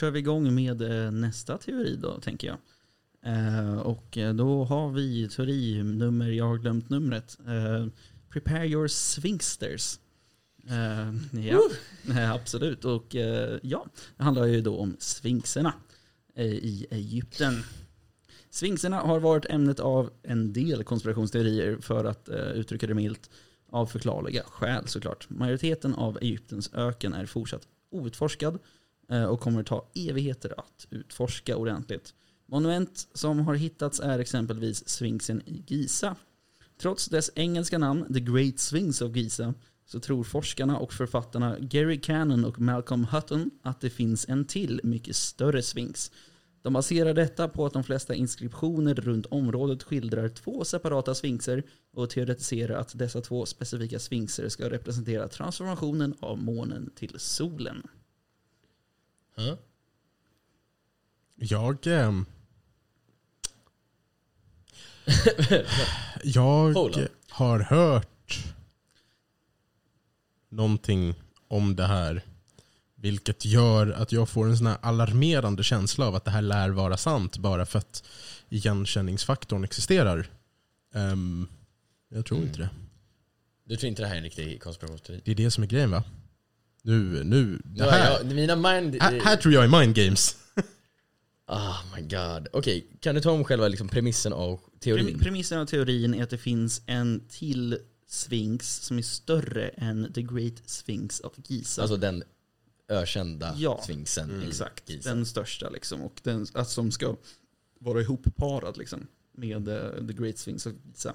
kör vi igång med eh, nästa teori då, tänker jag. Eh, och eh, då har vi teori nummer, jag har glömt numret. Eh, prepare your sphinxters. Eh, ja, eh, absolut. Och ja, det handlar ju då om sphinxerna eh, i Egypten. Sphinxerna har varit ämnet av en del konspirationsteorier för att uttrycka det milt. Av förklarliga skäl såklart. Majoriteten av Egyptens öken är fortsatt outforskad Eh, och kommer ta evigheter att utforska ordentligt. Monument som har hittats är exempelvis Sphinxen i Giza. Trots dess engelska namn, The Great Sphinx of Giza, så tror forskarna och författarna Gary Cannon och Malcolm Hutton att det finns en till, mycket större sphinx. De baserar detta på att de flesta inskriptioner runt området skildrar två separata sphinxer och teoretiserar att dessa två specifika sphinxer ska representera transformationen av månen till solen. Huh? Jag... ehm, jag har hört någonting om det här. Vilket gör att jag får en sån alarmerande känsla av att det här lär vara sant bara för att igenkänningsfaktorn existerar. Ehm, jag tror Mm. inte det. Du tror inte det här är en riktig konspirationsteori? Det är det som är grejen va? Nu, nu, det här, jag, mina mind... här, här tror jag är mind games. Oh my god. Okej, kan du ta om själva liksom premissen av teorin? Prem- Premissen av teorin är att det finns en till sphinx som är större än The Great Sphinx of Giza. Alltså den ökända Ja, sphinxen i Exakt, Giza. den största liksom. Och den, att som ska vara ihopparad liksom, med eh, The Great Sphinx of Giza.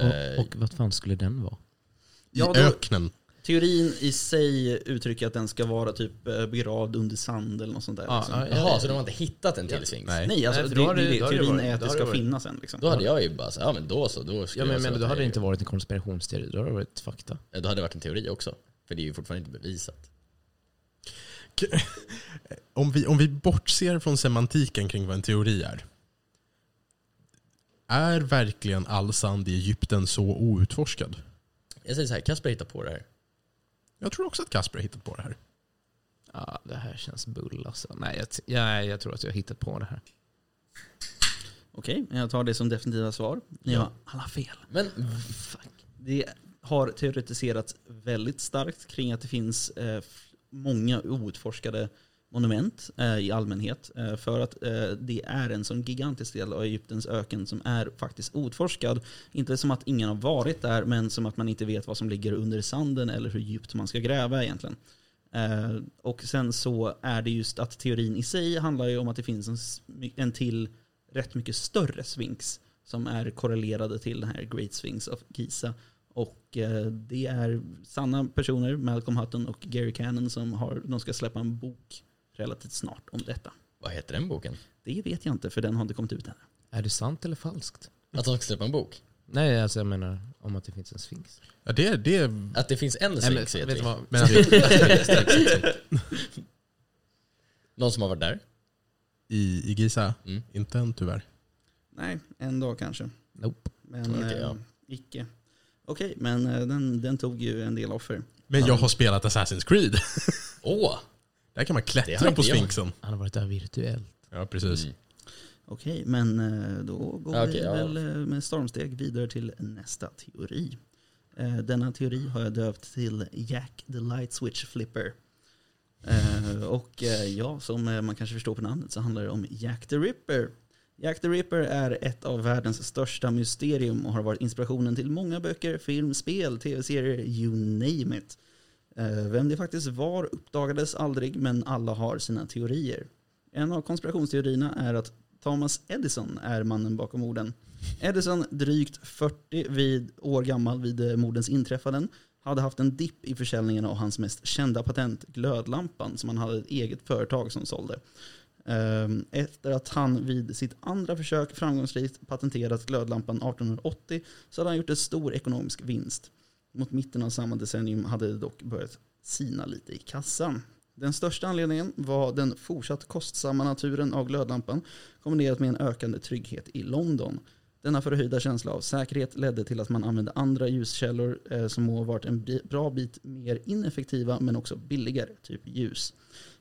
Eh, Och, och vad fan skulle den vara? I Ja, då- öknen. Teorin i sig uttrycker att den ska vara typ eh, begravd under sand eller något sånt där. Ja, liksom. ja, Jaha, så de har inte hittat en till Ja. sphinx? Nej. Nej, alltså Nej, det, då har det, det- då teorin varit- är att då det har ska varit- finnas en. Liksom. Då hade jag ju bara så, ja men då så, då skulle Ja, men, men då att hade det inte varit en konspirationsteori, då hade det varit fakta. Ja, Då hade det varit en teori också. För det är ju fortfarande inte bevisat. Om vi, om vi bortser från semantiken kring vad en teori är. Är verkligen all sand i Egypten så outforskad? Jag säger så här, Kasper hittar på det här. Jag tror också att Kasper har hittat på det här. Ja, det här känns bull alltså. Nej, jag, t- ja, jag tror att jag har hittat på det här. Okej, jag tar det som definitiva svar. Ni Ja. har alla fel. Men Det har teoretiserats väldigt starkt kring att det finns eh, många outforskade monument eh, i allmänhet. Eh, för att eh, det är en sån gigantisk del av Egyptens öken som är faktiskt outforskad. Inte som att ingen har varit där, men som att man inte vet vad som ligger under sanden eller hur djupt man ska gräva egentligen. Eh, och sen så är det just att teorin i sig handlar ju om att det finns en, en till rätt mycket större sphinx som är korrelerade till den här Great Sphinx of Giza. Och eh, det är sanna personer, Malcolm Hutton och Gary Cannon, som har, de ska släppa en bok relativt snart om detta. vad heter den boken? Det vet jag inte, för den har inte kommit ut än. Är det sant eller falskt? Att de ska släppa en bok? Nej, alltså jag menar om att det finns en sphinx. Ja, det, det, Att det finns en vi. du vad? men Någon som har varit där? i, I Giza? Mm. Inte än tyvärr. Nej, en dag kanske. Nope. Men Okej, eh, ja. icke. Okej, men eh, den, den tog ju en del offer. Men jag har spelat Assassin's Creed. Åh! Där kan man klättra på sphinxen. Han har varit där virtuellt. Ja, precis. Mm. Okej, men eh, då går Okej, vi ja. väl eh, med stormsteg vidare till nästa teori. Eh, Denna teori har jag döpt till Jack the Light Switch Flipper. Och ja, som man kanske förstår på namnet så handlar det om Jack the Ripper. Jack the Ripper är ett av världens största mysterium och har varit inspirationen till många böcker, film, spel, tv-serier, you name it. Eh, vem det faktiskt var uppdagades aldrig, men alla har sina teorier. En av konspirationsteorierna är att Thomas Edison är mannen bakom morden. Edison, drygt 40 vid, år gammal vid eh, mordens inträffanden, hade haft en dipp i försäljningen av hans mest kända patent, glödlampan, som han hade ett eget företag som sålde. Ehm, efter att han vid sitt andra försök framgångsrikt patenterat glödlampan 1880 så hade han gjort en stor ekonomisk vinst. Mot mitten av samma decennium hade det dock börjat sina lite i kassan. Den största anledningen var den fortsatt kostsamma naturen av glödlampan kombinerat med en ökande trygghet i London. Denna förhöjda känsla av säkerhet ledde till att man använde andra ljuskällor eh, som må ha varit en bra bit mer ineffektiva men också billigare, typ ljus.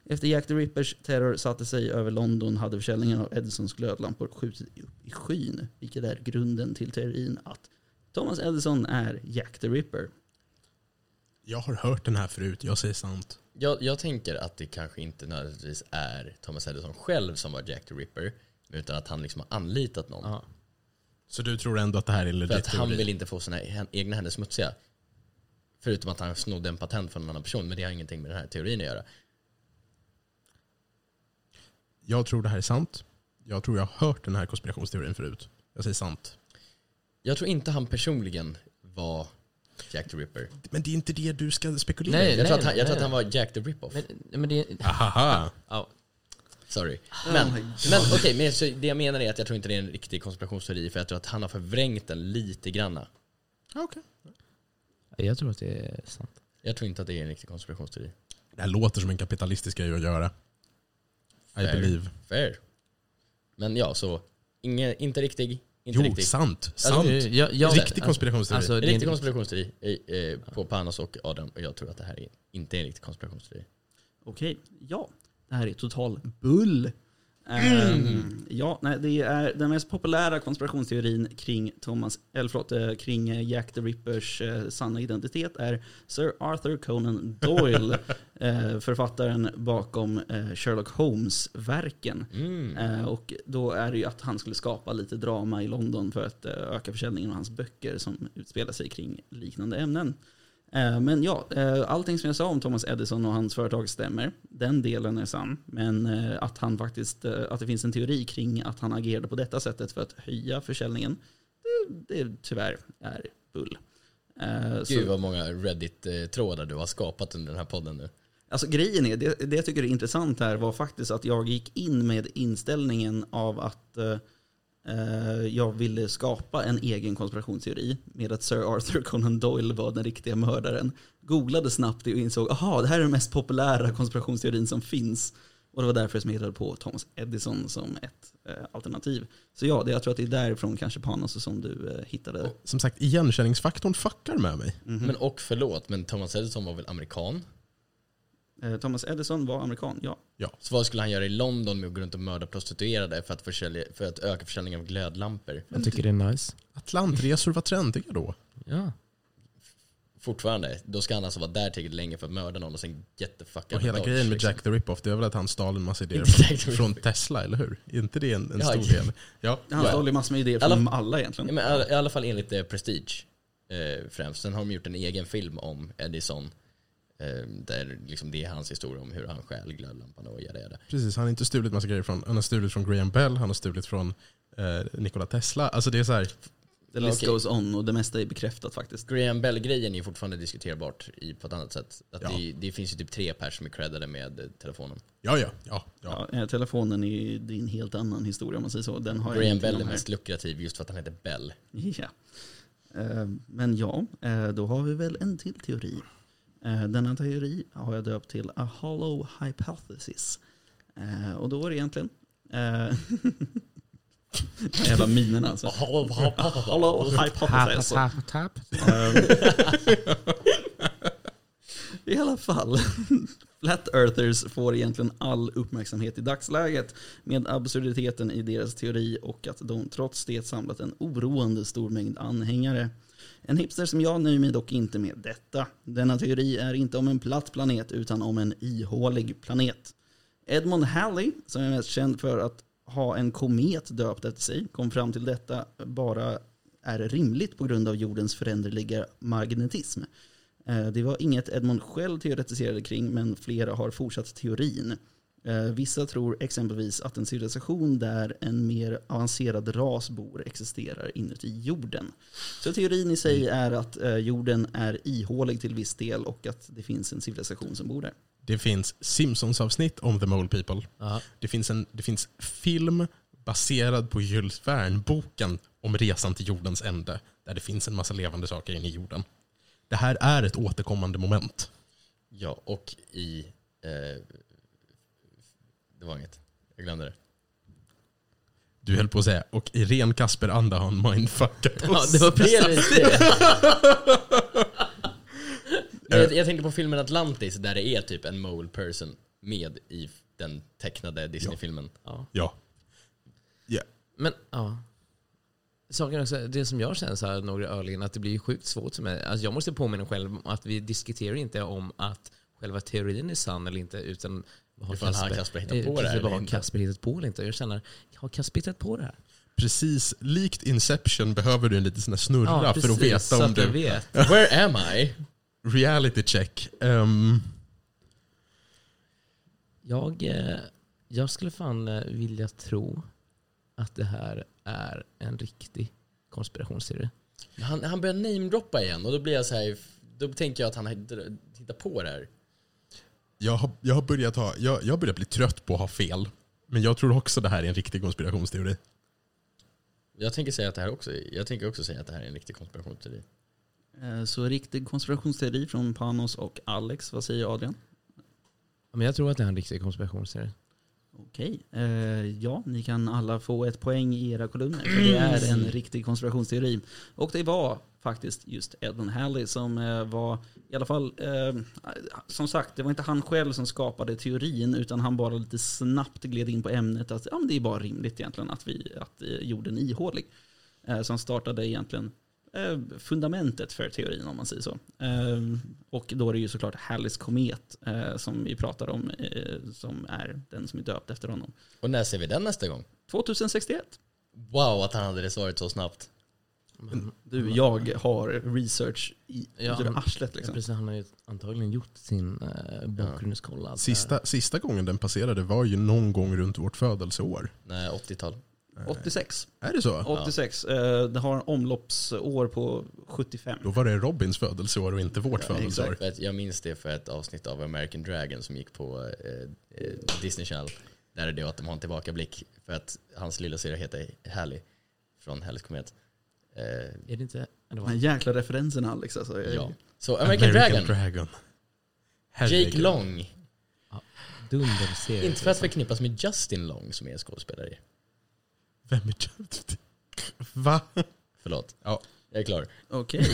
Efter Jack the Rippers terror satte sig över London hade försäljningen av Edisons glödlampor skjutit upp i skyn, vilket är grunden till teorin att Thomas Edison är Jack the Ripper. Jag har hört den här förut, jag säger sant. Jag, jag tänker att det kanske inte nödvändigtvis är Thomas Edison själv som var Jack the Ripper, utan att han liksom har anlitat någon. Ja. Så du tror ändå att det här är en För legit att han vill inte få sina egna händer smutsiga. Förutom att han snodde en patent från en annan person, men det har ingenting med den här teorin att göra. Jag tror det här är sant. Jag tror jag har hört den här konspirationsteorin förut. Jag säger sant. Jag tror inte han personligen var Jack the Ripper. Men det är inte det du ska spekulera Nej, i. Jag, tror, att han, nej, jag tror nej. att han var Jack the Rip-Off. Men, men det, Ahaha. ja, Sorry. Oh Men, my men okej, men så det jag menar är att jag tror inte det är en riktig konspirationsteori, för jag tror att han har förvrängt den lite granna. Okej. jag tror att det är sant. Jag tror inte att det är en riktig konspirationsteori. Det här låter som en kapitalistisk grej att göra. I Fair. believe. Fair. Men ja, så inge, inte riktig, inte Jo, riktig. sant. Alltså, Sant. jag, jag, Riktig konspirationsteori. Alltså, En är riktig konspirationsteori eh, på Panos och Adam, och jag tror att det här är inte en riktig konspirationsteori. Okej, ja. Det här är total bull. Ehm, ja, nej, det är den mest populära konspirationsteorin kring Thomas, eller förlåt, eh, kring eh, Jack the Rippers eh, sanna identitet är Sir Arthur Conan Doyle, författaren bakom Sherlock Holmes-verken. Mm. Och då är det ju att han skulle skapa lite drama i London för att öka försäljningen av hans böcker som utspelar sig kring liknande ämnen. Eh, men ja, eh, allting som jag sa om Thomas Edison och hans företag stämmer. Den delen är sann. Men eh, att han faktiskt, att det finns en teori kring att han agerade på detta sättet för att höja försäljningen, det, det tyvärr är bull. Så- Gud vad många Reddit-trådar du har skapat under den här podden nu. Alltså grejen är, det, det jag tycker är intressant här var faktiskt att jag gick in med inställningen av att jag ville skapa en egen konspirationsteori med att Sir Arthur Conan Doyle var den riktiga mördaren. Googlade snabbt och insåg, aha, det här är den mest populära konspirationsteorin som finns. Och det var därför som jag hittade på Thomas Edison som ett eh, alternativ. Så ja, det, jag tror att det är därifrån kanske Panos som du eh, hittade. Som sagt, igenkänningsfaktorn fuckar med mig. Mhm. Men och förlåt, men Thomas Edison var väl amerikan? Eh, Thomas Edison var amerikan, ja. Så vad skulle han göra i London med att gå runt och mörda prostituerade för att, försälja, för att öka försäljningen av glödlampor? Jag tycker det är nice. Atlantresor var trendiga då. Ja. Fortfarande, då ska han alltså vara där tillräckligt länge för att mörda någon och sen fuck Och hela of grejen med liksom. Jack the Rip-Off, det är väl att han stal en massa idéer från, Tesla, eller hur? Är inte det en, en Ja, stor ja. del? Ja. Han Ja. stal ju massor med idéer Alla- från alla egentligen. Ja, men i alla- I alla fall enligt eh, Prestige eh, främst. Sen har de gjort en egen film om Edison. Eh, där liksom det är hans historia om hur han stjäl glödlampan och jada jada. Precis, han har inte stulit massa grejer från, han har stulit från Graham Bell, han har stulit från eh, Nikola Tesla. Alltså det är så här, The list Okej. goes on och det mesta är bekräftat faktiskt. Graham Bell-grejen är fortfarande diskuterbart i, på ett annat sätt. Att Ja. det, det finns ju typ tre pers som är creddade med telefonen. ja ja, ja. ja. Ja, telefonen är det är en helt annan historia om man säger så. Den har Graham Bell är mest lukrativ just för att han heter Bell. Ja. Eh, Men ja, eh, då har vi väl en till teori. Eh, Denna teori har jag döpt till A Hollow Hypothesis. Eh, Och då är det egentligen... eh, Jävla minerna alltså. Hollow Hypothesis. Tap, tap, tap. Ehm, I alla fall, Flat Earthers får egentligen all uppmärksamhet i dagsläget med absurditeten i deras teori och att de trots det samlat en oroande stor mängd anhängare. En hipster som jag nöjer mig dock inte med detta. Denna teori är inte om en platt planet utan om en ihålig planet. Edmund Halley, som är mest känd för att ha en komet döpt efter sig, kom fram till detta bara är rimligt på grund av jordens föränderliga magnetism. Eh, det var inget Edmund själv teoretiserade kring, men flera har fortsatt teorin. Eh, Vissa tror exempelvis att en civilisation där en mer avancerad ras bor existerar inuti jorden. Så teorin i sig är att eh, jorden är ihålig till viss del och att det finns en civilisation som bor där. Det finns Simpsons-avsnitt om The Mole People. Ja. Det finns, en, det finns film baserad på Jules Verne-boken om resan till jordens ände. Där det finns en massa levande saker inne i jorden. Det här är ett återkommande moment. Ja, och i... Eh, det var inget. Jag glömde det. Du höll på att säga, och i ren Kasper-anda har han mindfuckat Ja, oss. det var precis det. Men jag, jag tänkte på filmen Atlantis där det är typ en mole person med i den tecknade Disney-filmen. Ja. Ja. Ja. Men ja. Saken är också, det som jag känner så här några öl in, att det blir sjukt svårt för mig. Alltså jag måste påminna själv om att vi diskuterar inte om att själva teorin är sann eller inte, utan har Ifall han Kasper hittat eh, på det precis, här vad eller har inte. Kasper hittat på eller inte? Jag känner, har Kasper hittat på det här? Precis, likt Inception behöver du en liten sån här snurra för att veta om du... vet. Where am I? Reality check. Ehm, Jag, eh, jag skulle fan eh, vilja tro att det här är en riktig konspirationsteori. Han, han börjar namedroppa igen och då blir jag så här, då tänker jag att han har hittat på det här. Jag, har, jag har börjat ha, jag, jag har börjat bli trött på att ha fel. Men jag tror också det här är en riktig konspirationsteori. Jag tänker säga att det här också, jag tänker också säga att det här är en riktig konspirationsteori. Eh, Så riktig konspirationsteori från Panos och Alex. Vad säger Adrian? Ja, Men jag tror att det är en riktig konspirationsteori. Okej. Eh, ja, ni kan alla få ett poäng i era kolumner. För det är en riktig konspirationsteori. Och det var faktiskt just Edmund Halley som eh, var, i alla fall, eh, som sagt, det var inte han själv som skapade teorin, utan han bara lite snabbt gled in på ämnet att ja, men det är bara rimligt egentligen att, vi, att eh, jorden är ihålig. Eh, som startade egentligen fundamentet för teorin om man säger så. Eh, och då är det ju såklart Halleys komet eh, som vi pratar om, eh, som är den som är döpt efter honom. Och när ser vi den nästa gång? 2061. Wow, att han hade det svaret så snabbt. Men, Du, jag har research i Ja, han- arslet liksom. precis, han har ju antagligen gjort sin eh, bakgrundskoll. Sista, sista gången den passerade var ju någon gång runt vårt födelseår. Nej, 80-tal. 86. Är det så? 86. Eh, det har omloppsår på 75. Då var det Robins födelseår och inte vårt Ja, födelseår. Att jag minns det för ett avsnitt av American Dragon som gick på eh, eh, Disney Channel. Där är det att de har en tillbakablick för att hans lilla syra heter Hallie från Halleys komet. Eh, Är det inte... Det De var, här jäkla referenserna Alex alltså. ja. Så American, Dragon, Dragon. Jake. Long. dunderserie. Inte för att förknippas med Justin Long som är skådespelare. Vem är Jake? Va? Förlåt. Ja. Jag är klar. Okej.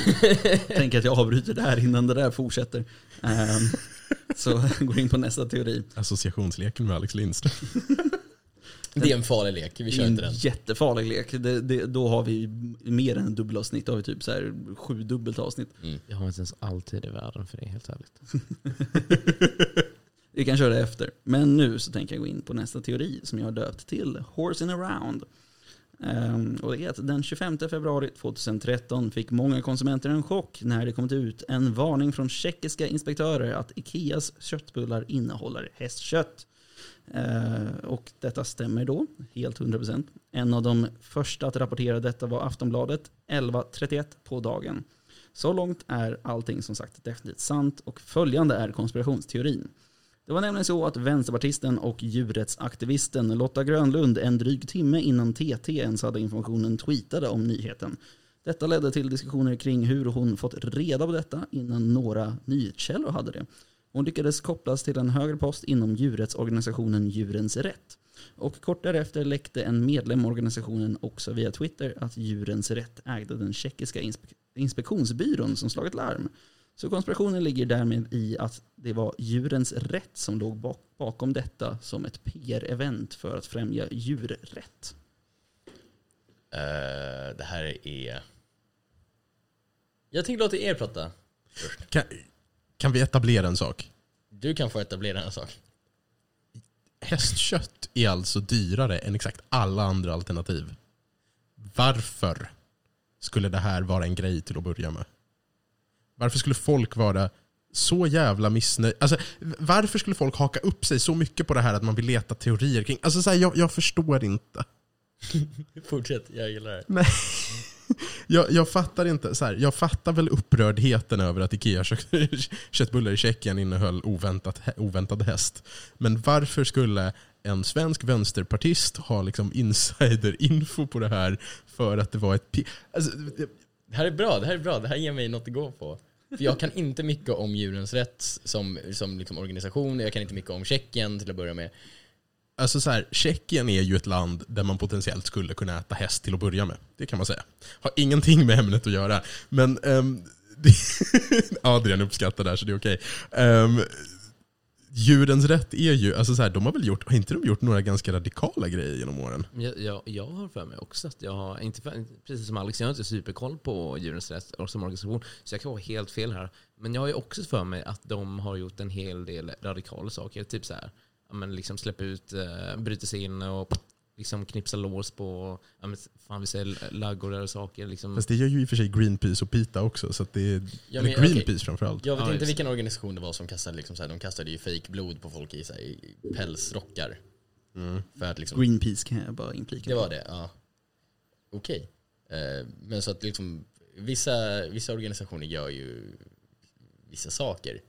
Tänk att jag avbryter där innan det där fortsätter. Ehm, så går in på nästa teori. Associationsleken med Alex Lindström. Det är en farlig lek, vi Det kör är en inte den. jättefarlig lek. Det, det, då har vi mer än dubbelavsnitt. Då har vi typ så här sju dubbelt avsnitt. Mm. Jag har inte ens alltid i världen för det, helt ärligt. Vi kan köra det efter. Men nu så tänker jag gå in på nästa teori som jag har döpt till Horsin around. Ehm, och det är att den 25 februari 2013 fick många konsumenter en chock när det kom ut en varning från tjeckiska inspektörer att Ikeas köttbullar innehåller hästkött. Ehm, och detta stämmer då, helt 100%. En av de första att rapportera detta var Aftonbladet 11.31 på dagen. Så långt är allting som sagt definitivt sant och följande är konspirationsteorin. Det var nämligen så att vänsterpartisten och djurrättsaktivisten Lotta Grönlund en dryg timme innan TT ens hade informationen tweetade om nyheten. Detta ledde till diskussioner kring hur hon fått reda på detta innan några nyhetskällor hade det. Hon lyckades kopplas till en högre post inom djurrättsorganisationen Djurens Rätt. Och kort därefter läckte en medlem i organisationen också via Twitter att Djurens Rätt ägde den tjeckiska inspe- inspektionsbyrån som slagit larm. Så konspirationen ligger därmed i att det var Djurens Rätt som låg bak- bakom detta som ett PR-event för att främja djurrätt. Eh, det här är... Jag tänkte låta er prata. Kan, kan vi etablera en sak? Du kan få etablera en sak. Hästkött är alltså dyrare än exakt alla andra alternativ. Varför skulle det här vara en grej till att börja med? Varför skulle folk vara så jävla missnöjda? Alltså, varför skulle folk haka upp sig så mycket på det här att man vill leta teorier kring... Alltså, så här, jag, jag förstår inte. Fortsätt, jag gillar det. Jag, jag fattar inte, så här, jag fattar väl upprördheten över att Ikea kött- köttbullar i Tjeckien innehöll oväntat, oväntad häst. Men varför skulle en svensk vänsterpartist ha liksom insiderinfo på det här för att det var ett... Alltså, det- Det här är bra, det här är bra. Det här ger mig något att gå på. För jag kan inte mycket om djurens rätt som, som liksom organisation. Jag kan inte mycket om Tjeckien till att börja med. Alltså så här, Tjeckien är ju ett land där man potentiellt skulle kunna äta häst till att börja med. Det kan man säga. Har ingenting med ämnet att göra. Men um, Adrian uppskattar det här så det är okej. Um, djurens rätt är ju, alltså så här, de har väl gjort, har inte de gjort några ganska radikala grejer genom åren? Jag, jag, jag har för mig också att jag har, inte för, precis som Alex, jag har inte superkoll på Djurens Rätt som organisation, så jag kan vara helt fel här. Men jag har ju också för mig att de har gjort en hel del radikala saker. Typ så här, men liksom släppa ut, eh, bryta sig in och liksom knipsa lås på ja, men fan vi säger laggårdar och saker. Liksom. Fast det gör ju i och för sig Greenpeace och PETA också. Så att det är, Ja, eller men, Greenpeace okej. framförallt. Jag vet Ja, inte vilken organisation det var som kastade, liksom, så här, de kastade ju fake blod på folk i, så här, i pälsrockar. Mm. För att, liksom, Greenpeace kan jag bara inflika. det var det, ja. Okej. Eh, men så att liksom, vissa, vissa organisationer gör ju vissa saker.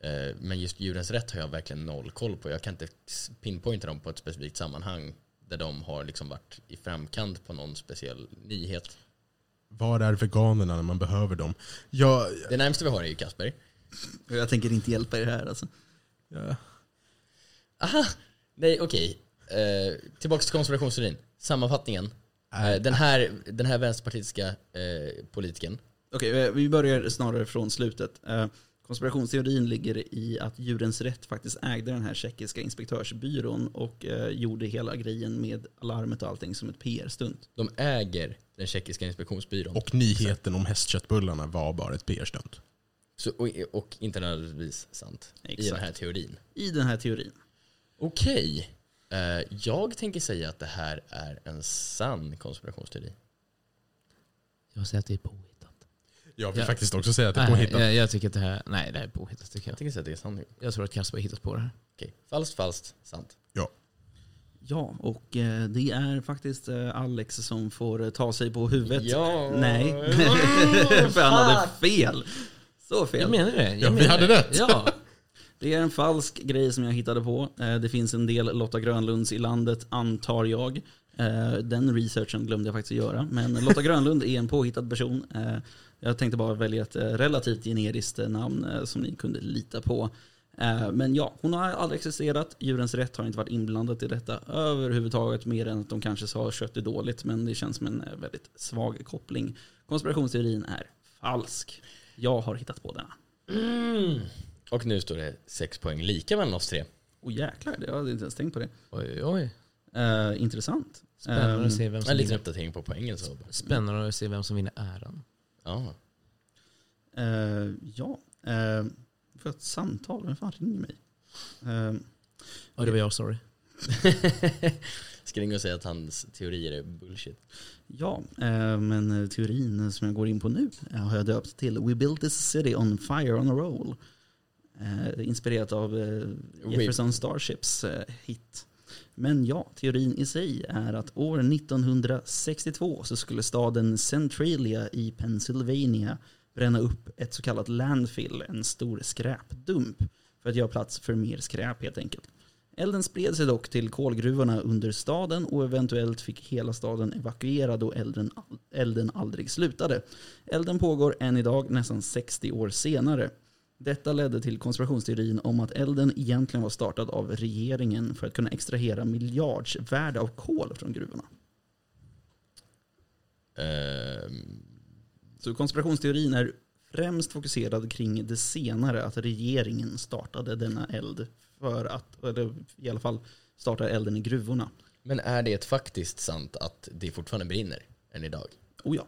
Eh, men just djurens rätt har jag verkligen noll koll på. Jag kan inte pinpointa dem på ett specifikt sammanhang där de har liksom varit i framkant på någon speciell nyhet. Var är veganerna när man behöver dem? Jag, Det närmaste vi har är ju Kasper. Jag tänker inte hjälpa er här alltså. ja, Aha! Nej, okej. Eh, tillbaka till konspirationsteorin. Sammanfattningen. Är- Eh, den, här, den här vänsterpartistiska eh, politikern. Okej, eh, vi börjar snarare från slutet. Konspirationsteorin ligger i att Djurens Rätt faktiskt ägde den här tjeckiska inspektörsbyrån och eh, gjorde hela grejen med alarmet och allting som ett PR-stunt. De äger den tjeckiska inspektionsbyrån. och nyheten om hästköttbullarna var bara ett PR-stunt. Så, och, och inte nödvändigtvis sant. I Exakt. den här teorin. I den här teorin. Okej. Eh, jag tänker säga att det här är en sann konspirationsteori. Jag säger att det är påhittat. Jag vill Ja. faktiskt också säga att det är Nej, påhittat. jag, jag tycker att det här, nej det här är påhittat tycker Jag jag. säga att det är sant. Jag tror att Kasper har hittat på det här. Okej. Falskt, falskt, sant. Ja, och eh, det är faktiskt eh, Alex som får eh, ta sig på huvudet. Ja. Nej, för han hade fel. Så fel. Jag menar det. Jag Ja, vi menar hade det. rätt. Ja. Det är en falsk grej som jag hittade på. Det finns en del Lotta Grönlunds i landet, antar jag. Den researchen glömde jag faktiskt att göra. Men Lotta Grönlund är en påhittad person. Jag tänkte bara välja ett eh, relativt generiskt eh, namn eh, som ni kunde lita på. Men ja, hon har aldrig existerat. Djurens Rätt har inte varit inblandat i detta överhuvudtaget. Mer än att de kanske sa kött är dåligt. Men det känns som en väldigt svag koppling. Konspirationsteorin är falsk. Jag har hittat på denna. Mm. Och nu står det sex poäng lika mellan oss tre. Åh jäklar, jag hade inte ens tänkt på det. Oj, oj. Eh, intressant. Spännande Ehm, att se vem En som liten vinner. uppdatering på poängen. Så. Spännande att se vem som vinner äran. Ja. eh, ja, uh, för ett samtal. Vem fan ringer mig? Eh, Ja, det var jag, sorry. Ska ringa och säga att hans teorier är bullshit. ja, eh, men eh, teorin som jag går in på nu eh, har jag döpt till We built this city on fire on a roll. Eh, inspirerat av eh, Jefferson Starships eh, hit. Men ja, teorin i sig är att år 1962 så skulle staden Centralia i Pennsylvania bränna upp ett så kallat landfill, en stor skräpdump, för att göra plats för mer skräp helt enkelt. Elden spred sig dock till kolgruvorna under staden och eventuellt fick hela staden evakuerad och elden, elden aldrig slutade. Elden pågår än idag, nästan 60 år senare. Detta ledde till konspirationsteorin om att elden egentligen var startad av regeringen för att kunna extrahera miljardsvärde av kol från gruvorna. Ehm, Så konspirationsteorin är främst fokuserad kring det senare, att regeringen startade denna eld för att, eller i alla fall starta elden i gruvorna. men är det faktiskt sant att det fortfarande brinner än idag? Oh ja.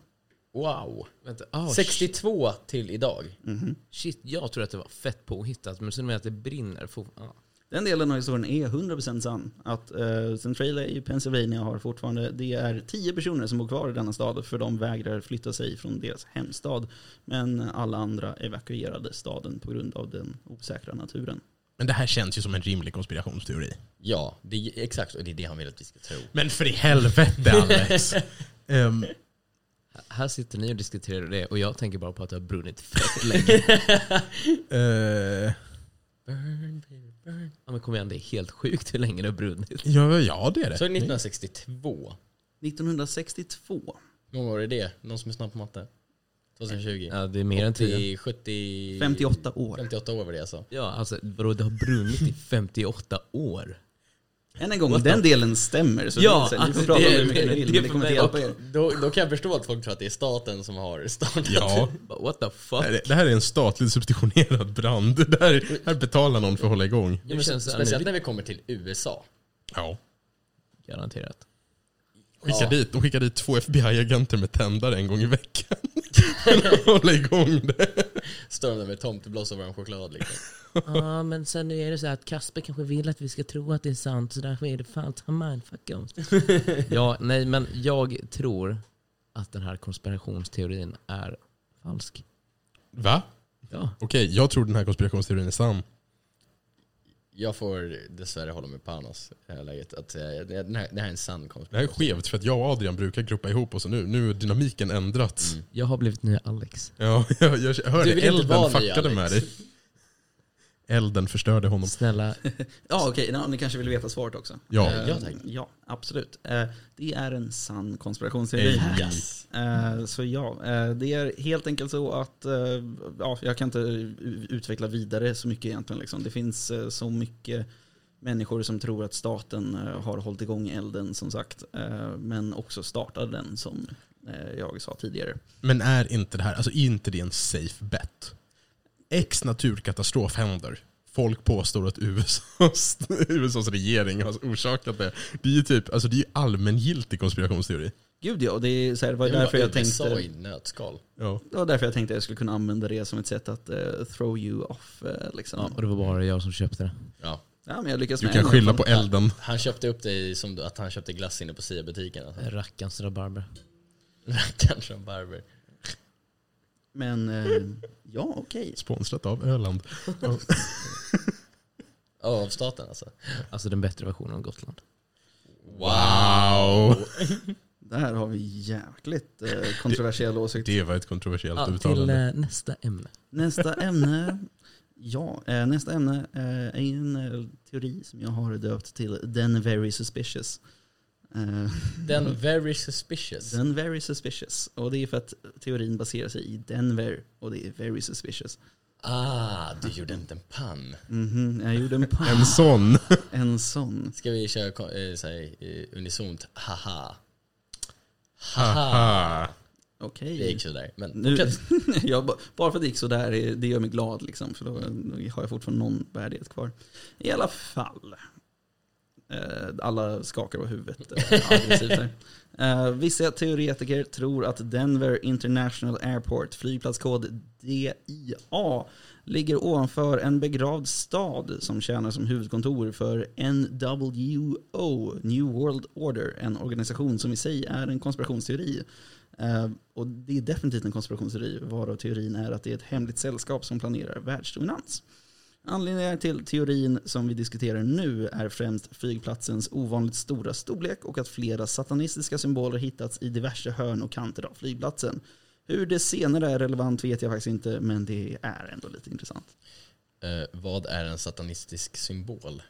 Wow. Vänta, oh, 62 till idag. Mhm. Shit, jag tror att det var fett påhittat, men så med att det brinner. For, ja. Den delen av historien är 100% sann. Att uh, Centralia i Pennsylvania har fortfarande, det är 10 personer som bor kvar i denna stad för de vägrar flytta sig från deras hemstad. Men alla andra evakuerade staden på grund av den osäkra naturen. Men det här känns ju som en rimlig konspirationsteori. Ja, det är exakt och det är det han vill att vi ska tro. Men för i helvete Alex! Ehm, Här sitter ni och diskuterar det och jag tänker bara på att det har brunnit fett länge. eh, Burn, baby, burn. Ja, men kom igen, det är helt sjukt hur länge det har brunnit. ja, ja, det är det. Så är det 1962. 1962. Hur många år är det? Någon som är snabb på matte? 2020? Ja, det är mer än 10. 80, 70... 58 år. 58 år var det alltså. Ja, alltså vadå, det har brunnit i 58 år. Än en gång, What den delen stämmer. Så Ja, det, är så här, ni alltså, får prata om det- hur mycket ni vill, det det kommer inte mig hjälpa er. Då, då kan jag förstå att folk tror att det är staten som har startat. Ja. What the fuck? Det här är- Det här är en statligt substitutionerad brand. Det här, här betalar någon för att hålla igång. Ja, men känns det- speciellt när vi kommer till USA. Ja. Garanterat. Skicka Ja. dit, de skickar dit två FBI-agenter med tändare en gång i veckan. Hålla igång det. Står där med tomtebloss och varm choklad liksom. Ja, men sen är det så att Kasper kanske vill att vi ska tro att det är sant, så därför är det fan ta mindfuck oss. Ja, nej, men jag tror att den här konspirationsteorin är falsk. Va? Ja. Okej, jag tror den här konspirationsteorin är sann. Jag får dessvärre hålla med Panos i det här läget. Att, eh, den, här, det här är en sann Det här är konspiration. skevt för att jag och Adrian brukar gruppa ihop oss och nu, nu har dynamiken ändrats. Mm. Jag har blivit nya Alex. Ja, jag, jag hör Du det. vill inte vara Elden ny, fuckade med Alex. dig. Elden förstörde honom. Snälla, Ja, okej. Ja, ni kanske vill veta svaret också? Ja. Eh, Ja, tack. ja absolut. Eh, det är en sann konspirationsteori. Ej. Yes. Eh, så ja, eh, det är helt enkelt så att eh, ja, jag kan inte utveckla vidare så mycket egentligen. Liksom. Det finns eh, så mycket människor som tror att staten eh, har hållit igång elden som sagt. eh, men också startade den som eh, jag sa tidigare. Men är inte det här, alltså är inte det en safe bet? X naturkatastrof händer. Folk påstår att USAs, USAs regering har orsakat det. Det är ju typ, alltså det är allmängiltig konspirationsteori. Gud ja, och det, är så här, det var Det var därför jag USA tänkte... i nötskal. Ja. Det var därför jag tänkte att jag skulle kunna använda det som ett sätt att eh, throw you off. eh, liksom. ja, och det var bara jag som köpte det. Ja. Ja, men jag lyckas Du med kan skylla på elden. Han köpte upp dig som att han köpte glass inne på Sia-butiken. Alltså. Rackarns rabarber. Rackarn som Barber. Men eh, ja, okej. Sponsrat av Öland. Ja. Av staten alltså. Alltså den bättre versionen av Gotland. Wow! Där har vi jäkligt eh, kontroversiella åsikter. Det var ett kontroversiellt Ja, till uttalande. eh, nästa ämne. Nästa ämne. Ja, eh, nästa ämne eh, är en eh, teori som jag har döpt till Den Very Suspicious. Eh, Den very suspicious. Den Very Suspicious. Och det är för att teorin baserar sig i Denver och det är Very Suspicious. Ah, du gjorde inte en pann. Mhm, jag gjorde en En pan, sån. en sån. Ska vi köra eh, så här, eh, unisont haha? Haha. Okej. Det gick sådär. Men Nu, fortsätt. ja, ba- bara för att det gick sådär, det- det gör mig glad liksom. För då har jag fortfarande någon värdighet kvar. I alla fall. Eh, alla skakar på huvudet eh, aggressivt. Eh, vissa teoretiker tror att Denver International Airport, flygplatskod DIA, ligger ovanför en begravd stad som tjänar som huvudkontor för NWO, New World Order, en organisation som i sig är en konspirationsteori. Och det är definitivt en konspirationsteori, varav teorin är att det är ett hemligt sällskap som planerar världsdominans. Anledningen till teorin som vi diskuterar nu är främst flygplatsens ovanligt stora storlek och att flera satanistiska symboler hittats i diverse hörn och kanter av flygplatsen. Hur det senare är relevant vet jag faktiskt inte, men det är ändå lite intressant. Eh, vad är en satanistisk symbol?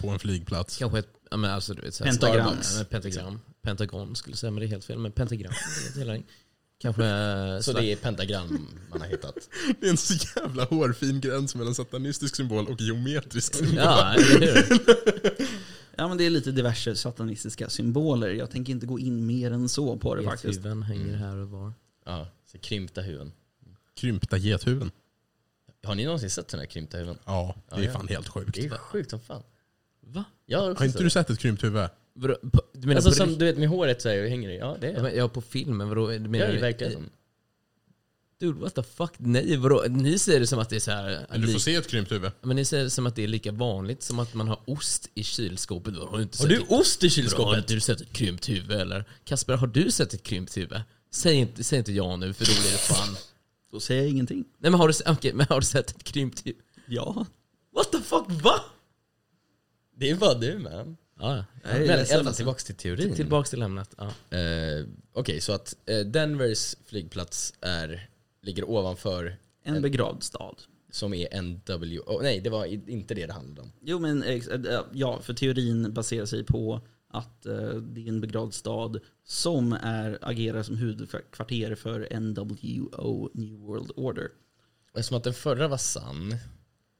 På en flygplats. Kanske ett, ja, men alltså, du vet, Pentagram. Starbucks, pentagram. Pentagon skulle jag säga, men det är helt fel. Men pentagram. Kanske... Så det är pentagram man har hittat. Det är en så jävla hårfin gräns mellan satanistisk symbol och geometrisk symbol. Ja, eller hur? Ja, men det är lite diverse satanistiska symboler. Jag tänker inte gå in mer än så på det faktiskt. Gethuvuden hänger Mm. här och var. Ja, så krympta huvuden. Krympta gethuvuden. Har ni någonsin sett sådana här krympta huvuden? Ja, det är Ja, ja. fan helt sjukt. Det är sjukt som fan. Va? Jag har också Har inte sett du sett ett krympt huvud? Vadå, på, du menar Alltså på som rikt- du vet med håret så här och hänger i. Ja, det är men, ja, på filmen. Vadå? Du det. menar, är ju verkligen som. Dude, what the fuck? Nej, vadå? Ni säger det som att det är så här... Men du får lik- se ett krympt huvud. Men ni säger det som att det är lika vanligt som att man har ost i kylskåpet. Har du, inte Har sett du ett- ost i Vadå, Har kylskåpet? inte du sett ett krympt huvud eller? Kasper, har du sett ett krympt huvud? Säg inte, säg inte ja nu för då blir det fan... Då säger jag ingenting. Nej men har du, se- okej, men har du sett ett krympt huvud? Ja. What the fuck, va? Det är bara du man. Ja, Men i alla alltså. tillbaks till teorin. Tillbaks till ämnet. Ja. Eh, Okej, så att eh, Denvers flygplats är, ligger ovanför En begravd stad. som är NWO. Nej, det var inte det det handlade om. Jo men ex- äh, ja, för teorin baserar sig på att eh, det är en begravd stad som är, agerar som huvudkvarter för NWO, New World Order. Eftersom att den förra var sann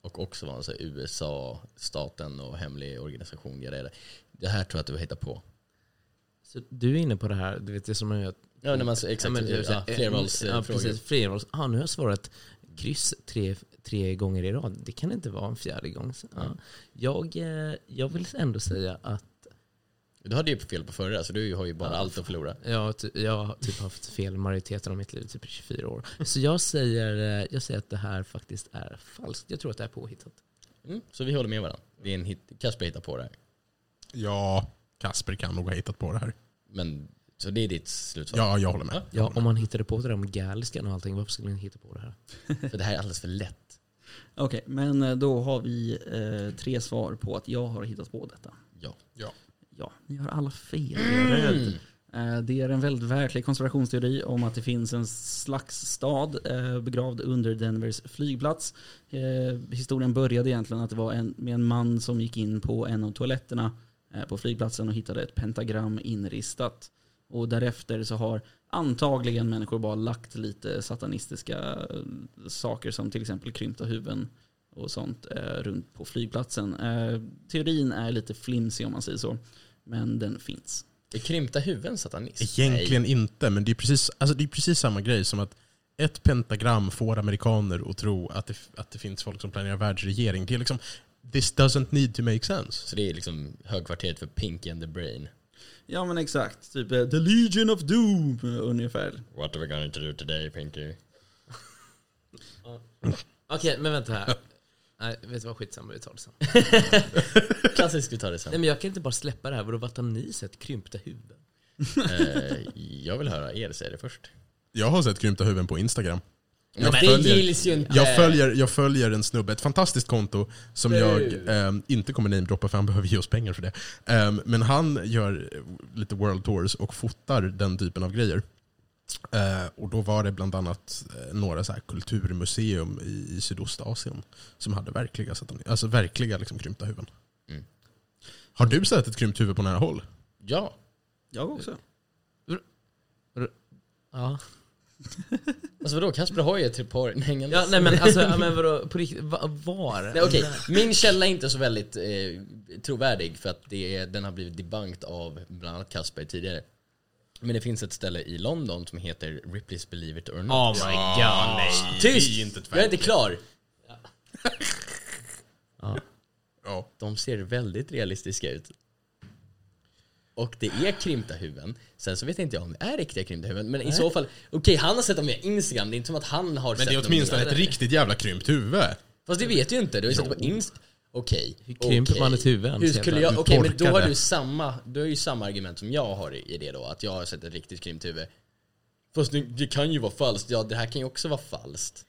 och också var en så USA, staten och hemlig organisation. grejer. det här tror jag att du har hittat på. Så du är inne på det här, du vet det som man gör Ja, när man, exakt, Ja, men ja, flervalsfrågor. Ja, precis. Flervals. Ah, nu har jag svarat kryss tre, tre gånger i rad. Det kan inte vara en fjärde gång. Ja. jag, eh, jag vill ändå säga att Du hade ju fel på förra, så du har ju bara Ja, allt att förlora. jag, ty- jag har typ haft fel majoriteten av mitt liv, typ i 24 år. Så jag säger, eh, jag säger att det här faktiskt är falskt. Jag tror att det är påhittat. Mm, så vi håller med varandra. Det är en hit, Kasper hittar på det här. Ja, Kasper kan nog ha hittat på det här. Men, så det är ditt slutsvar? Ja, jag håller med. Ja, om man hittade på det där med galiskan och allting, varför skulle man hitta på det här? För det här är alldeles för lätt. Okej, men eh, då har vi eh, tre svar på att jag har hittat på detta. Ja. Ja. Ja, ni har alla fel. Jag är rädd. Eh, Det är en väldigt verklig konspirationsteori om att det finns en slags stad eh, begravd under Denvers flygplats. Eh, Historien började egentligen att det var en, med en man som gick in på en av toaletterna eh, på flygplatsen och hittade ett pentagram inristat. Och därefter så har antagligen människor bara lagt lite satanistiska eh, saker som till exempel krympta huvuden och sånt eh, runt på flygplatsen. Eh, teorin är lite flimsig om man säger så, men den finns. Är krympta huvuden satanism? Egentligen inte, men det är, precis, alltså det är precis samma grej som att ett pentagram får amerikaner att tro att det, att det finns folk som planerar världsregering. Det är liksom, this doesn't need to make sense. Så det är liksom högkvarteret för Pinky and the Brain. Ja men exakt, typ eh, The Legion of Doom ungefär. What are we going to do today Pinky? Okej, men vänta här. Nej, vet du vad? Skitsamma, vi tar det sen. Klassiskt, vi tar det sen. Nej, men jag kan inte bara släppa det här. Vadå, vart har ni sett krympta huvuden? Eh, jag vill höra er säga det först. Jag har sett krympta huvuden på Instagram. Men Jag det följer- gills ju inte. Jag följer, jag följer en snubbe, ett fantastiskt konto som jag ehm, inte kommer namedroppa för han behöver ge oss pengar för det. Ehm, men han gör eh, lite world tours och fotar den typen av grejer. Eh, och då var det bland annat eh, några så här kulturmuseum i, i Sydostasien som hade verkliga, alltså verkliga liksom, krympta huvuden. Mm. Har du sett ett krympt huvud på nära håll? Ja. Jag också. Ja. Alltså vadå, Kasper har ju ett par hängande. ja nej men alltså, ja, men vadå, på riktigt, va, var? Nej, okej. Min källa är inte så väldigt eh, trovärdig för att det är, den har blivit debunked av bland annat Kasper tidigare. Men det finns ett ställe i London som heter Ripley's Believe It or Not. Oh my god, nej. Tyst! det är inte Jag är inte klar! Ja. De ser väldigt realistiska ut. Och det är krympta huvuden. Sen så vet inte jag om det är riktiga krympta huvuden. Men i så fall, okej han har sett dem via Instagram, det är inte som att han har Men sett det är dem åtminstone ett riktigt jävla krympt huvud. Fast det vet du ju inte, du har ju sett det på Instagram. Okej. Hur krymper okej. man ett huvud ens Hur skulle jag, okej Hur men då har du samma, du har ju samma argument som jag har i det då, att jag har sett ett riktigt krympt huvud. Fast det, det kan ju vara falskt, ja det här kan ju också vara falskt.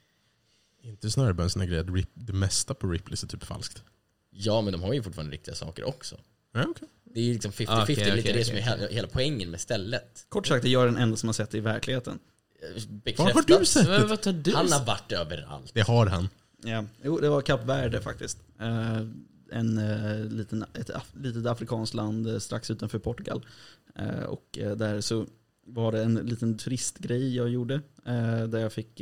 Inte snarare bara en sån här grej att Rip, det mesta på Ripley's är typ falskt. Ja men de har ju fortfarande riktiga saker också. Ja, okej. Det är ju liksom 50-50, Ah, okej, lite det som är hela, poängen med stället. Kort sagt, jag är den enda som har sett det i verkligheten. Eh, Var Bekräftat. har du sett det? Han har varit överallt. Det har han. Ja. Jo, det var Kap Verde faktiskt. Eh, en eh, liten, ett af, litet afrikanskt land eh, strax utanför Portugal. Och där så var det en liten turistgrej jag gjorde. där jag fick,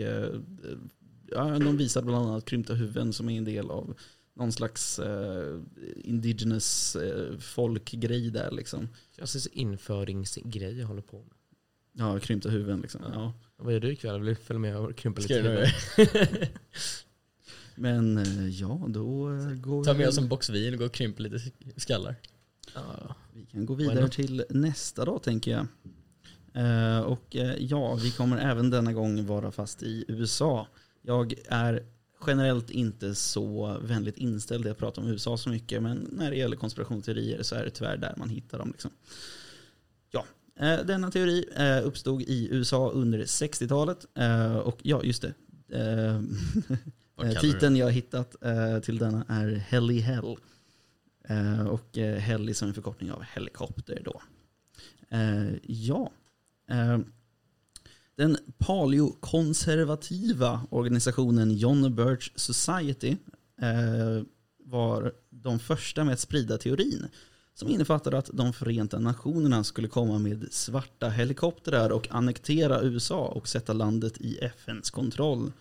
ja, de visade bland annat krympta huvuden som är en del av någon slags eh, indigenous eh, folkgrej där liksom. Klassisk införingsgrej jag håller på med. Ja, krympta huvuden liksom. Ja. Vad gör du ikväll? Vill du följa med och krympa Ska lite huvud? Men eh, ja, då eh, går Ta vi med oss en box vin och gå och krympa lite skallar. Ja. Vi kan gå vidare till nästa då tänker jag. Eh, och ja, vi kommer även denna gång vara fast i USA. Jag är generellt inte så vänligt inställd när jag pratar om USA så mycket, men när det gäller konspirationsteorier så är det tyvärr där man hittar dem. Liksom. Ja, denna teori uppstod i USA under 60-talet. Eh, och ja, just det. Eh, Titeln jag har hittat eh, till denna är Heli Hell. Eh, och eh, Heli som en förkortning av helikopter då. Eh, ja. Eh, den paleokonservativa organisationen John Birch Society eh, var de första med att sprida teorin som innefattade att de Förenta Nationerna skulle komma med svarta helikoptrar och annektera USA och sätta landet i FNs kontroll.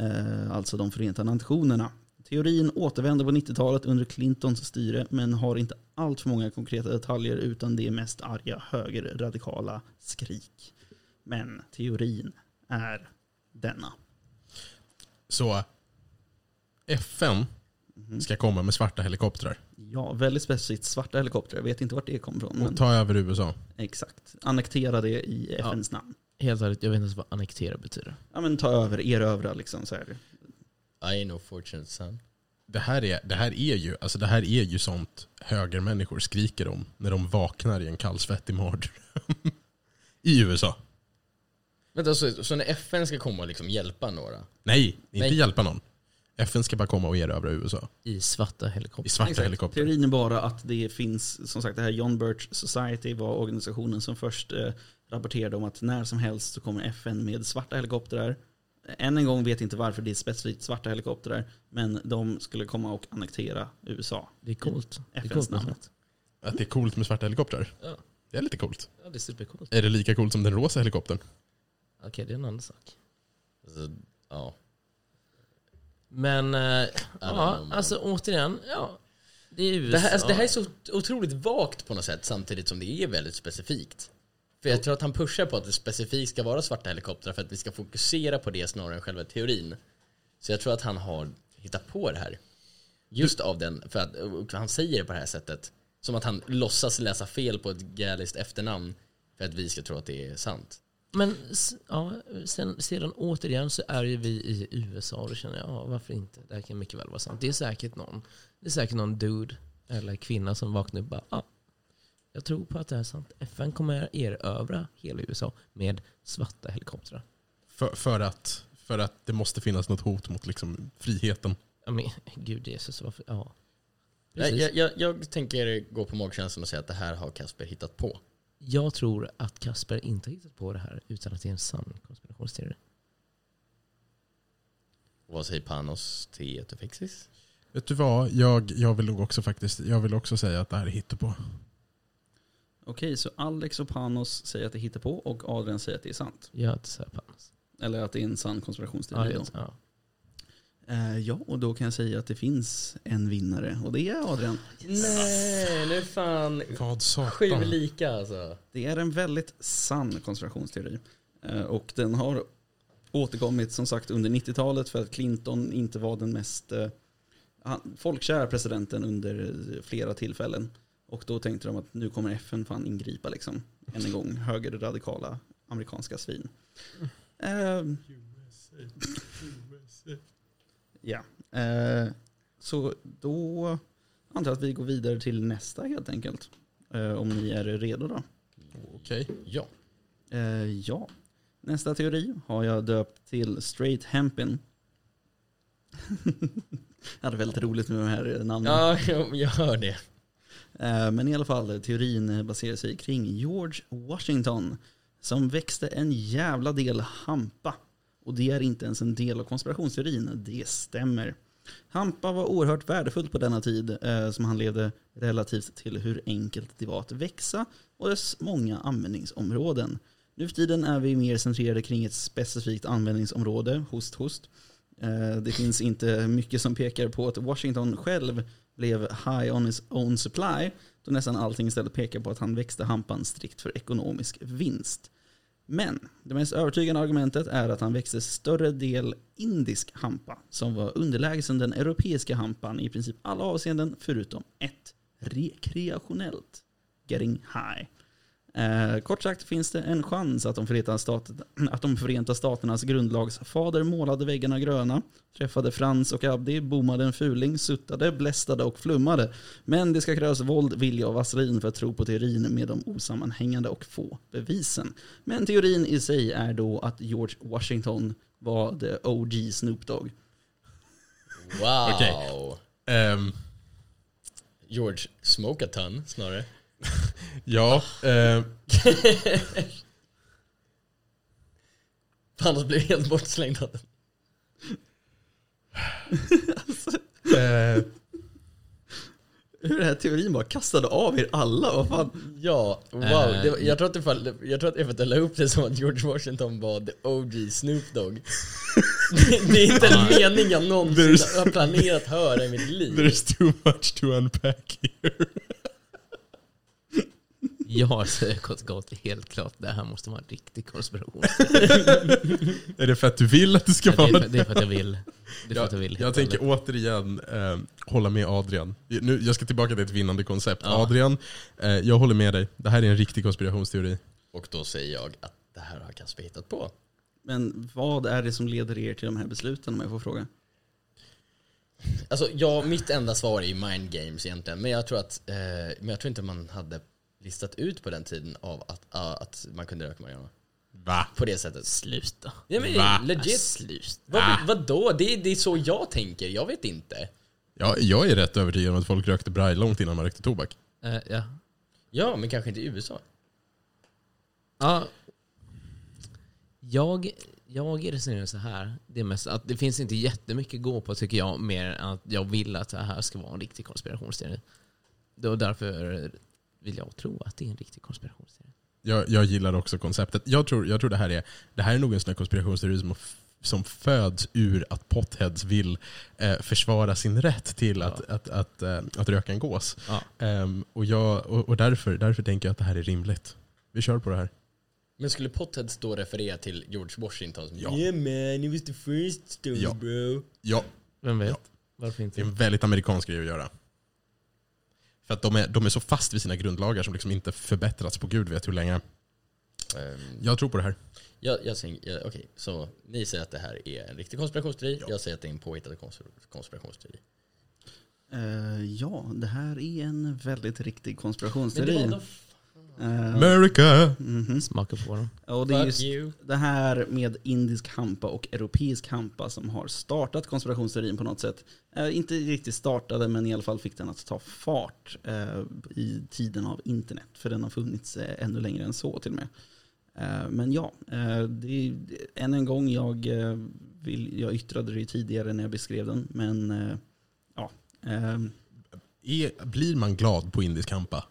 Eh, alltså de Förenta Nationerna. Teorin återvände på 90-talet under Clintons styre men har inte allt för många konkreta detaljer utan det är mest arga högerradikala skrik. Men teorin är denna. Så FN Mhm. ska komma med svarta helikoptrar Ja, väldigt specifikt svarta helikoptrar. Jag vet inte vart det kom från. och ta över USA. exakt. Annektera det i FNs namn. Helt ärligt, jag vet inte ens vad annektera betyder. Ja men ta över, erövra liksom så här. I know fortunate son. Det här, är, det, här är ju, alltså det här är ju sånt högermänniskor skriker om när de vaknar i en kallsvettig mardröm. I USA. Vänta, så, så när FN ska komma och liksom hjälpa några? Nej, inte Nej. hjälpa någon. FN ska bara komma och erövra USA. I svarta I helikoptrar. svarta Exakt. helikoptrar. Teorin är bara att det finns, som sagt det här John Birch Society var organisationen som först eh, rapporterade om att när som helst så kommer FN med svarta helikoptrar. Än en gång vet inte varför det är specifikt svarta helikoptrar, men de skulle komma och annektera USA. Det är coolt. Det är FNs coolt namn. Att det är coolt med svarta helikoptrar. Ja. Det är lite coolt. Ja, det är supercoolt. Är det lika coolt som den rosa helikoptern? Okej, det är en annan sak. Alltså, ja. Men, eh, ja, know, man. alltså återigen, ja. Det är USA. Det här, alltså, det här är så otroligt vagt på något sätt samtidigt som det är väldigt specifikt. För jag tror att han pushar på att det specifikt ska vara svarta helikoptrar för att vi ska fokusera på det snarare än själva teorin. Så jag tror att han har hittat på det här. Just av den, för att han säger det på det här sättet. Som att han låtsas läsa fel på ett galiskt efternamn för att vi ska tro att det är sant. Men ja, sen, sedan återigen så är ju vi i USA och då känner jag, ja, varför inte? Det här kan mycket väl vara sant. Det är säkert någon, det är säkert någon dude eller kvinna som vaknar upp och bara, ja, jag tror på att det här är sant. FN kommer erövra hela USA med svarta helikoptrar. För, för, att, för att det måste finnas något hot mot liksom friheten. Ja, men gud Jesus, varför? Ja. Nej, Precis. jag, jag, jag tänker gå på magkänslan och säga att det här har Kasper hittat på. Jag tror att Kasper inte har hittat på det här utan att det är en sann konspirationsteori. Vad säger Panos till Etofixis? Vet du vad? Jag, jag vill också faktiskt jag vill också säga att det här är hittepå. Okej, så Alex och Panos säger att det hittar på och Adrian säger att det är sant. Jag inte säga Panos. Eller att det är en sann Ja, konspirationsteori. då. vet. ja. Eh, ja, och då kan jag säga att det finns en vinnare och det är Adrian. Nej, nu fan Vad sju satan. lika alltså. Det är en väldigt sann konspirationsteori. Eh, Och den har återkommit som sagt under 90-talet för att Clinton inte var den mest eh, han- folkkära presidenten under eh, flera tillfällen. Och då tänkte de att nu kommer FN fan ingripa liksom. Än en gång högerradikala amerikanska svin. Eh, Ja. Eh, så då antar jag att vi går vidare till nästa helt enkelt. Eh, om ni är redo då. Okej. Ja. Eh, ja. Nästa teori har jag döpt till Straight Hempin. jag hade väldigt roligt med de här namnen. Ja, jag, jag hör det. Eh, men i alla fall, teorin baserar sig kring George Washington som växte en jävla del hampa. Och det är inte ens en del av konspirationsteorin, det stämmer. Hampa var oerhört värdefullt på denna tid eh, som han levde relativt till hur enkelt det var att växa och dess många användningsområden. Nu för tiden är vi mer centrerade kring ett specifikt användningsområde, host host. Eh, det finns inte mycket som pekar på att Washington själv blev high on his own supply då nästan allting istället pekar på att han växte hampan strikt för ekonomisk vinst. Men det mest övertygande argumentet är att han växte större del indisk hampa som var underlägsen den europeiska hampan i princip alla avseenden förutom ett, rekreationellt. Getting high. Eh, kort sagt finns det en chans att de, Förenta staterna, att de Förenta Staternas grundlagsfader målade väggarna gröna, träffade Frans och Abdi, bommade en fuling, suttade, blästade och flummade. Men det ska krävas våld, vilja och vaselin för att tro på teorin med de osammanhängande och få bevisen. Men teorin i sig är då att George Washington var the OG Snoop Dogg. Wow. Okej. Ehm, George smoke a ton snarare. Ja, ehm, Panos blev helt bortslängd av den. eh, hur den här teorin bara kastade av er alla. Vad fan? Ja, wow. Eh, Det, var- jag, tror att det fall, jag tror att det är för att jag la upp det som att George Washington var the OG Snoop Dogg. det, det är inte en mening jag någonsin There's- har planerat höra i mitt liv. There's too much to unpack here. Jag säger kort och gott helt klart, det här måste vara en riktig konspiration. Är det för att du vill att det ska det, är vara för, det är för att jag vill. Det är för att jag Jag, vill. jag tänker återigen eh, hålla med Adrian. Nu, jag ska tillbaka till ett vinnande koncept. Ja. Adrian, eh, jag håller med dig. Det här är en riktig konspirationsteori. Och då säger jag att det här har Kasper hittat på. Men vad är det som leder er till de här besluten om jag får fråga? Alltså, ja, mitt enda svar är ju mind games egentligen. Men jag tror att, eh, men jag tror inte man hade listat ut på den tiden av att, ah, att man kunde röka marijuana. Va? På det sättet. Sluta. Ja, men Va? legit. Sluta. Vad, vadå? Det, är- det är så jag tänker, jag vet inte. Ja, jag är rätt övertygad om att folk rökte braj långt innan man rökte tobak. Eh, ja. Ja, men kanske inte i USA. Ja. Jag, jag resonerar så här. Det, är mest att det finns inte jättemycket att gå på tycker jag, mer än att jag vill att det här ska vara en riktig konspirationsteori. Och därför vill jag tro att det är en riktig konspirationsteori. Jag, jag gillar också konceptet. Jag tror, jag tror det här är det här är nog en sån här konspirationsteori som, som föds ur att potheads vill eh, försvara sin rätt till att, att, att, eh, att röka en gås. Ja. Ehm, och jag, och, och därför, därför tänker jag att det här är rimligt. Vi kör på det här. Men skulle Potheads då referera till George Washington som Ja. Yeah man, it was the first stone Ja. bro. Ja, Vem vet? Ja. Varför det är inte? en väldigt amerikansk grej att göra. För att de är, de är så fast vid sina grundlagar som liksom inte förbättrats på gud vet hur länge. Ehm, Jag tror på det här. jag, jag säger, ja, okej, så ni säger att det här är en riktig konspirationsteori, Ja. jag säger att det är en påhittad konspir- konspirationsteori. Eh, ja, det här är en väldigt riktig Men det konspirationsteori. var America! mhm. Smaka på den. Och det är fuck just you. det här med indisk hampa och europeisk hampa som har startat konspirationsteorin på något sätt. Eh, inte riktigt startade men i alla fall fick den att ta fart eh, i tiden av internet. För den har funnits eh, ännu längre än så till och med. Eh, men ja, eh, det är, än en gång jag, eh, vill, jag yttrade det ju tidigare när jag beskrev den. Men eh, ja, eh, Är, blir man glad på indisk hampa?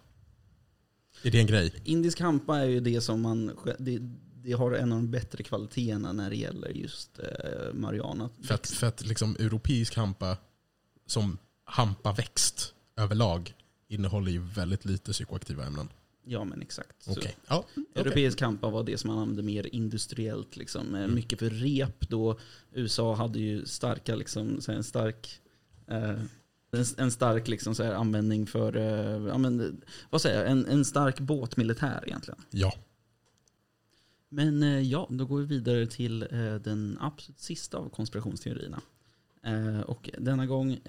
Är det en grej? indisk hampa är ju det som man, det, det har en av de bättre kvaliteterna när det gäller just eh, marijuana. För att, för att liksom europeisk hampa som hampaväxt överlag innehåller ju väldigt lite psykoaktiva ämnen. Ja men exakt. Okej. Ja, okej. Europeisk hampa var det som man använde mer industriellt. Liksom. Eh, Mycket för rep då. USA hade ju starka, liksom, en stark eh, en, stark liksom, så här, användning för, eh, ja, men, vad säger jag, en, en stark båtmilitär egentligen. Ja. Men eh, ja, då går vi vidare till eh, den absolut sista av konspirationsteorierna. Och denna gång,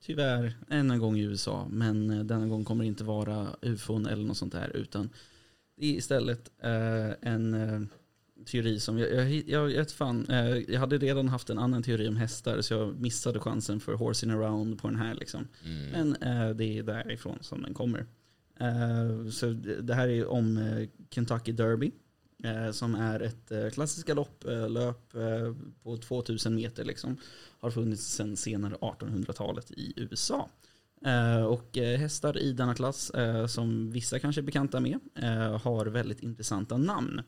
tyvärr, än en gång i USA, men denna gång kommer det inte vara ufon eller något sånt där, utan det är istället en teori som, jag, jag, jag, jag, fan, eh, jag hade redan haft en annan teori om hästar, så jag missade chansen för horsing around på den här. Liksom. Mm. Men eh, det är därifrån som den kommer. Eh, så det här är om eh, Kentucky Derby. Eh, som är ett eh, klassiskt galopplöp på 2000 meter. Liksom. Har funnits sedan senare 1800-talet i USA. Och hästar i denna klass, som vissa kanske är bekanta med, har väldigt intressanta namn.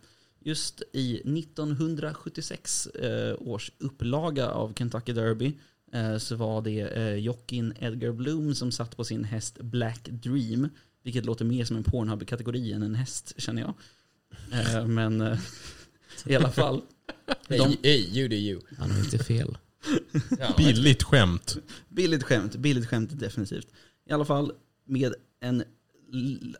Just i 1976 eh, års upplaga av Kentucky Derby eh, så var det eh, jockeyn Edgar Bloom som satt på sin häst Black Dream. Vilket låter mer som en Pornhub-kategori än en häst känner jag. Eh, men eh, i alla fall. Hey, De- hey, you do you. Han har inte fel. Billigt skämt. Billigt skämt, billigt skämt definitivt. I alla fall med en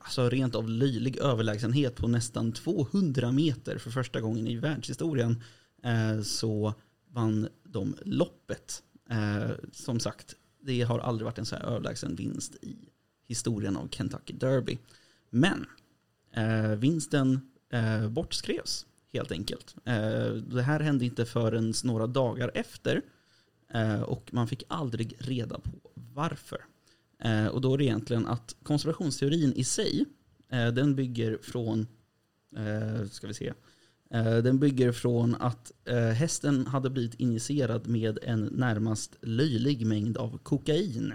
alltså rent av löjlig överlägsenhet på nästan 200 meter för första gången i världshistorien eh, så vann de loppet. Eh, som sagt, det har aldrig varit en så här överlägsen vinst i historien av Kentucky Derby. Men eh, vinsten bortskrevs helt enkelt. Det här hände inte förrän några dagar efter och man fick aldrig reda på varför. Eh, och då är det egentligen att konspirationsteorin i sig, eh, den bygger från, eh, ska vi se, den bygger från att hästen hade blivit injicerad med en närmast löjlig mängd av kokain.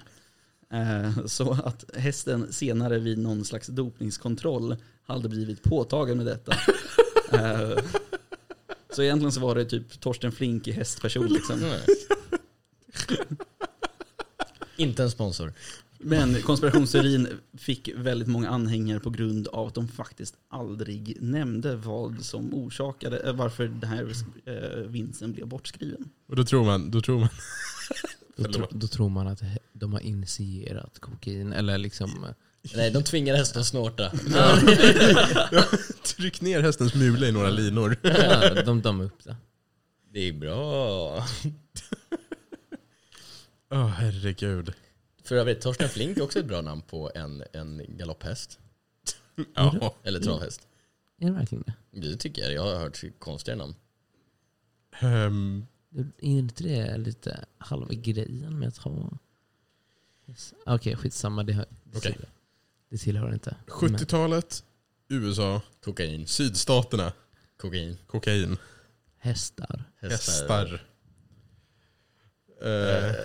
Så att hästen senare vid någon slags dopningskontroll hade blivit påtagen med detta. Så egentligen så var det typ Torsten Flink i hästperson liksom. Inte en sponsor. Men konspirationsteorin fick väldigt många anhängare på grund av att de faktiskt aldrig nämnde vad som orsakade, eh, varför den här eh, vinsten blev bortskriven. Och då tror man, då tror man Då, tro, då tror man att de har initierat kokain, eller liksom... Nej, de tvingar hästen att snorta. Tryck ner hästens mule i några linor. Ja, de dammar upp det. Det är bra. Åh herregud. För övrigt, Torsten Flink är också ett bra namn på en, en galopphäst. Ja. Eller travhäst. Är det verkligen det? Det tycker jag. Jag har hört konstigare namn. Ehm, Är inte det lite halva grejen med att ha... Yes. Okej, skitsamma. Det, hör- det, Okej. tillhör, det tillhör inte. Men- 70-talet, USA, Kokain. sydstaterna, Kokain. kokain, Hästar. hästar. Eh, Eh,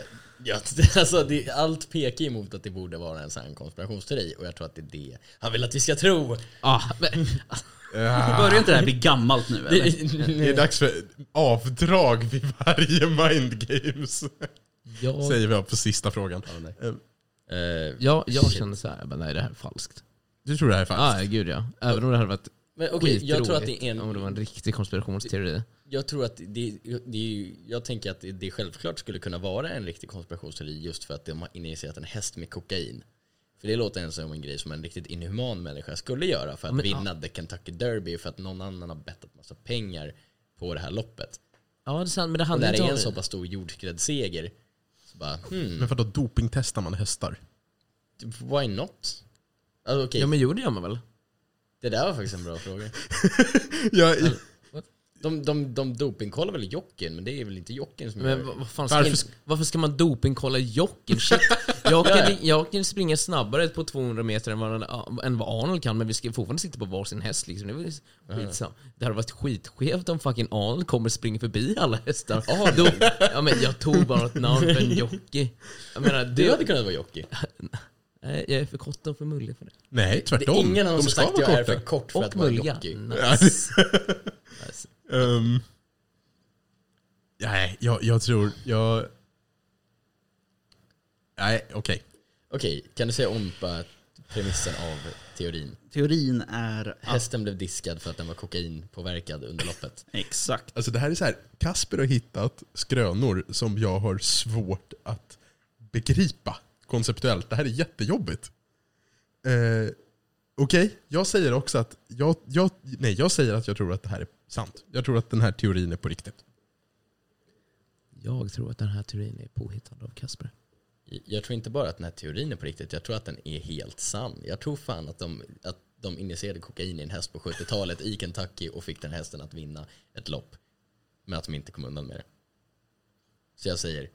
Ja, alltså det, allt pekar emot att det borde vara en sann konspirationsteori och jag tror att det är det han vill att vi ska tro. Ah, men, ah, Börjar inte det här bli gammalt nu eller? det är dags för avdrag vid varje mind games. jag, Säger vi på sista frågan. Ja, nej. Eh, jag, jag shit. känner så här, men nej det här är falskt. Du tror det här är falskt? Ja, gud ja. Även om det hade varit Men okej, jag tror att det är en... om det var en riktig konspirationsteori. Jag tror att det, det är ju, jag tänker att det, självklart skulle kunna vara en riktig konspirationsteori just för att de har initierat en häst med kokain. För det låter ens som en grej som en riktigt inhuman människa skulle göra för att Men, vinna the Kentucky Derby för att någon annan har bettat massa pengar på det här loppet. Ja, det är sant, men det handlar när det inte är om... en så pass stor jordskredsseger så bara hmm, Men vadå, dopingtestar man hästar? why not? Alltså, okej, Ja, men jo det gör man väl? det där var faktiskt en bra fråga. Ja, De, de, de dopingkollar väl jockeyn, men det är väl inte jockeyn som gör Men det. vad, fan ska Varför varför, ska man dopingkolla jockeyn? Shit. Jag kan, jag kan springa snabbare på 200 meter än vad, än vad Arnold kan, men vi ska fortfarande sitta på varsin häst. Liksom. Det, är väl skitsam. det hade varit skitskevt om fucking Arnold kommer springa förbi alla hästar. Då, ja, men jag tog bara ett namn för en jockey. Jag menar, Du du, hade kunnat vara jockey. Nej, jag är för kort och för mullig för det. nej, Det tvärtom. är ingen annan De som ska sagt jag vara är för korta. kort för att Och vara mulliga. jockey. Nice. nice. Ehm, nej, jag, jag tror... Jag... Nej, okej. Okej, kan du säga om på premissen av teorin? Teorin är att, Hästen blev diskad för att den var kokainpåverkad under loppet. exakt, Alltså det här är så här, Kasper har hittat skrönor som jag har svårt att begripa konceptuellt. Det här är jättejobbigt. Eh, Okej, jag säger också att jag, jag, nej, jag säger att jag tror att det här är sant. Jag tror att den här teorin är på riktigt. Jag tror att den här teorin är påhittad av Kasper. Jag tror inte bara att den här teorin är på riktigt, jag tror att den är helt sann. Jag tror fan att de, att de injicerade kokain i en häst på 70-talet i Kentucky och fick den hästen att vinna ett lopp. Men att de inte kom undan med det. Så jag säger,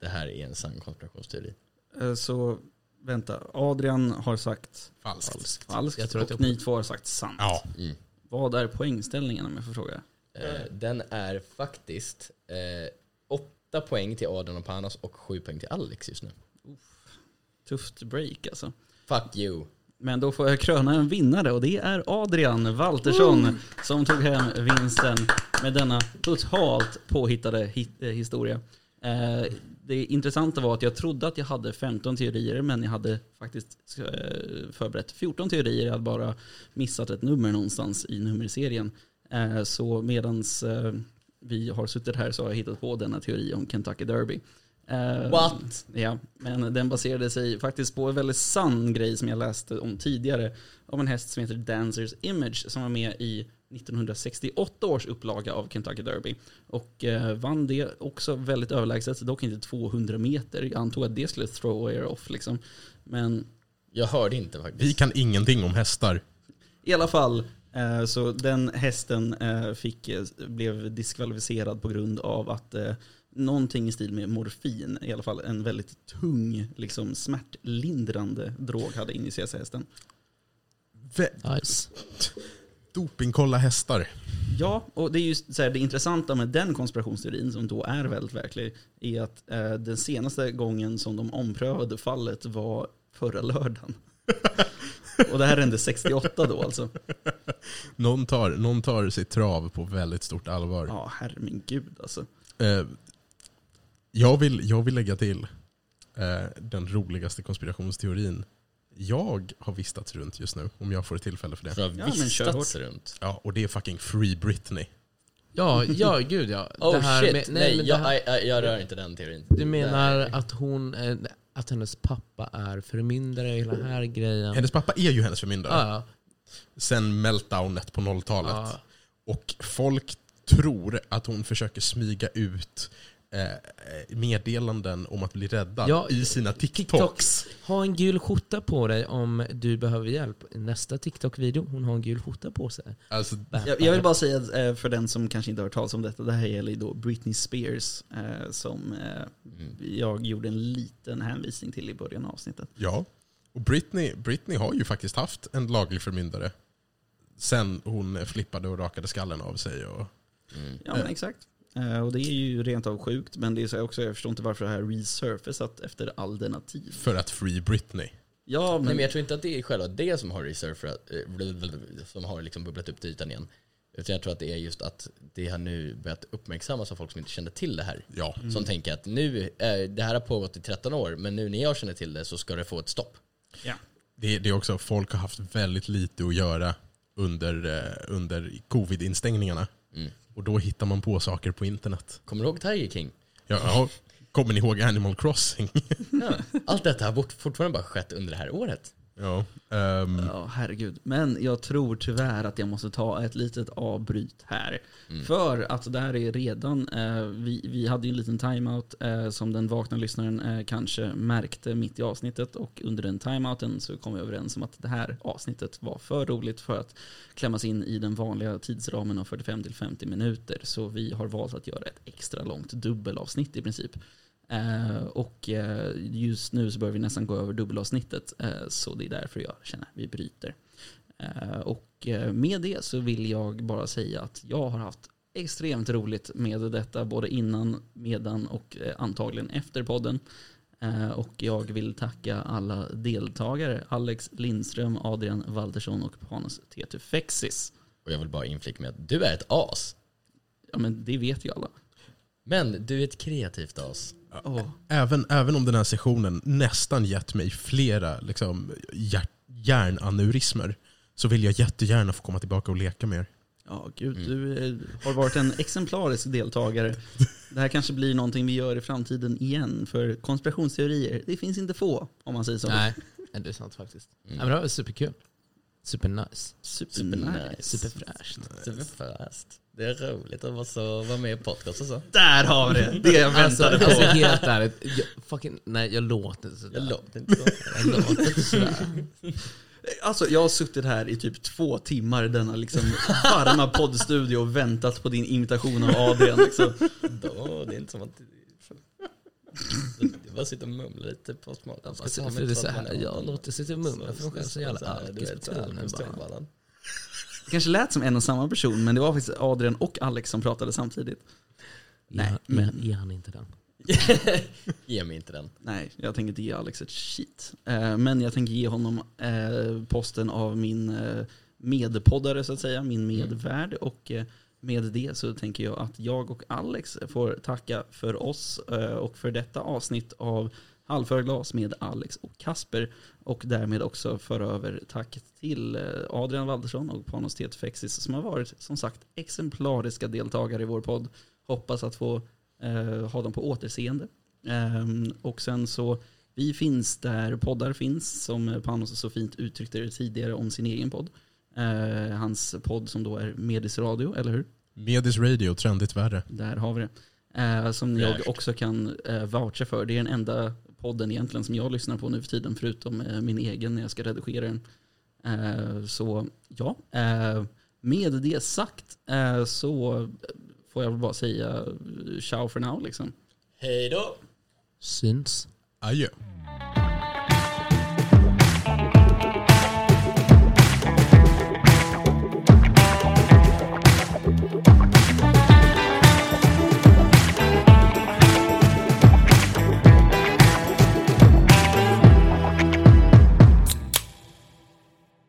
det här är en sann konspirationsteori. eh, så vänta, Adrian har sagt Falskt. falskt Jag tror att och jag- ni två har sagt sant. Ja. Mm. Vad är poängställningen om jag får fråga? Eh, den är faktiskt eh, åtta poäng till Adrian och Panos och sju poäng till Alex just nu. Tufft break alltså. Fuck you. Men då får jag kröna en vinnare och det är Adrian Waltersson som tog hem vinsten med denna totalt påhittade hit, eh, historia. Eh, det intressanta var att jag trodde att jag hade 15 teorier men jag hade faktiskt eh, förberett 14 teorier. Jag hade bara missat ett nummer någonstans i nummerserien. Eh, så medans eh, vi har suttit här så har jag hittat på denna teori om Kentucky Derby. What? Ja, men den baserade sig faktiskt på en väldigt sann grej som jag läste om tidigare. Om en häst som heter Dancers Image som var med i 1968 års upplaga av Kentucky Derby. Och eh, vann det också väldigt överlägset, dock inte 200 meter. Jag antog att det skulle throw er off liksom. Men Jag hörde inte faktiskt. Vi kan ingenting om hästar. i alla fall, eh, så den hästen eh, fick, eh, blev diskvalificerad på grund av att eh, någonting i stil med morfin, i alla fall en väldigt tung, liksom smärtlindrande drog hade injicerats i hästen. Nice. Dopingkolla hästar. Ja, och det är just så här, det intressanta med den konspirationsteorin, som då är väldigt verklig, är att eh, den senaste gången som de omprövade fallet var förra lördagen. och det här hände 68 då alltså. Någon tar, någon tar sitt trav på väldigt stort allvar. Ja, herre min gud alltså. Eh, jag, vill, jag vill lägga till eh, den roligaste konspirationsteorin jag har vistats runt just nu, om jag får ett tillfälle för det. För att Ja, men kör runt. Ja, och det är fucking Free Britney. Ja, ja gud ja. Oh det här shit, med- nej, men det jag, här- jag, jag rör inte den teorin. Du menar Nej. att hon, att hennes pappa är förmyndare och hela den här grejen? Hennes pappa är ju hennes förmyndare. Ja, Sen meltdownet på 0-talet. ja. Och folk tror att hon försöker smyga ut meddelanden om att bli räddad Ja, i sina TikToks. TikToks. Ha en gul skjorta på dig om du behöver hjälp. Nästa TikTok-video, hon har en gul skjorta på sig. Alltså, Jag, jag vill bara säga att, eh, för den som kanske inte har hört talas om detta, det här gäller då Britney Spears eh, som eh, Mm. jag gjorde en liten hänvisning till i början av avsnittet. ja. Och Britney, Britney har ju faktiskt haft en laglig förmyndare. Sen hon flippade och rakade skallen av sig. Och, Mm. Ja men exakt. Eh, och det är ju rent av sjukt, men det är så också, jag förstår inte varför det här resurfacet efter alternativ. för att Free Britney. Ja men, Nej, men jag tror inte att det är själva det som har resurfat, eh, som har liksom bubblat upp till ytan igen. Utan jag tror att det är just att det har nu börjat uppmärksammas av folk som inte kände till det här. Ja. Som tänker att nu, eh, det här har pågått i 13 år, men nu när jag känner till det så ska det få ett stopp. ja. Det, det är också, folk har haft väldigt lite att göra under, under covid-instängningarna. Mm. Och då hittar man på saker på internet. Kommer du ihåg Tiger King? Ja, ja, kommer ni ihåg Animal Crossing? Ja. Allt detta har fortfarande bara skett under det här året. Ja. ehm, Ja, herregud. Men jag tror tyvärr att jag måste ta ett litet avbryt här. Mm. För att det här är redan, eh, vi, vi hade ju en liten timeout eh, som den vakna lyssnaren eh, kanske märkte mitt i avsnittet. Och under den timeouten så kom vi överens om att det här avsnittet var för roligt för att klämmas in i den vanliga tidsramen av 45-50 minuter. Så vi har valt att göra ett extra långt dubbelavsnitt i princip. Eh, och eh, just nu så börjar vi nästan gå över dubbelavsnittet. Eh, så det är därför jag känner att vi bryter. Och med det så vill jag bara säga att jag har haft extremt roligt med detta både innan, medan och antagligen efter podden. Och jag vill tacka alla deltagare. Alex Lindström, Adrian Waltersson och Panos Tetufexis. Och jag vill bara inflika med att du är ett as. Ja men det vet ju alla. Men du är ett kreativt as. Åh. även, även om den här sessionen nästan gett mig flera liksom, hjärt, hjärnaneurismer så vill jag jättegärna få komma tillbaka och leka med er. Ja, gud, Mm. du eh, har varit en exemplarisk deltagare. Det här kanske blir någonting vi gör i framtiden igen, för konspirationsteorier, det finns inte få, om man säger så. Nej, det är sant faktiskt. Mm. Ja, men det var superkul. Supernice. Supernice. Superfräscht. Superfast. Det är roligt att vara, så, vara med i podcast och så. Där har vi det! Det jag Alltså, väntade alltså på. helt ärligt, jag, fucking, nej jag låter inte sådär. Jag låter inte så. Jag låter inte sådär. Alltså, jag har suttit här i typ två timmar i denna liksom varma poddstudio och väntat på din imitation av Adrian. Liksom. Då, det är inte som att... Du bara sitter och mumlar lite på smart. Alltså, för det är så här, jag sitta och mumla för mig själv så jävla alkis på så bara. strömbanan. Det kanske lät som en och samma person, men det var faktiskt Adrian och Alex som pratade samtidigt. Nej, Nej, men- ge han inte den. Ge mig inte den. Nej, jag tänker inte ge Alex ett shit. Eh, Men jag tänker ge honom eh, posten av min eh, medpoddare så att säga, min medvärd. Och med det så tänker jag att jag och Alex får tacka för oss eh, och för detta avsnitt av Halvför glas med Alex och Kasper. Och därmed också föra över tack till eh, Adrian Waldersson och Panos Tetfexis som har varit som sagt exemplariska deltagare i vår podd. Hoppas att få eh, ha dem på återseende. Eh, och sen så, vi finns där poddar finns, som Panos så fint uttryckte det tidigare om sin egen podd. Eh, hans podd som då är Medis Radio, eller hur? Medis Radio, trendigt värre. Där har vi det. Eh, som jag Fräscht. också kan eh, voucha för. Det är den enda podden egentligen som jag lyssnar på nu för tiden, förutom eh, min egen när jag ska redigera den. Så ja, med det sagt så får jag väl bara säga ciao för now liksom. Hej då! Syns. Adjö.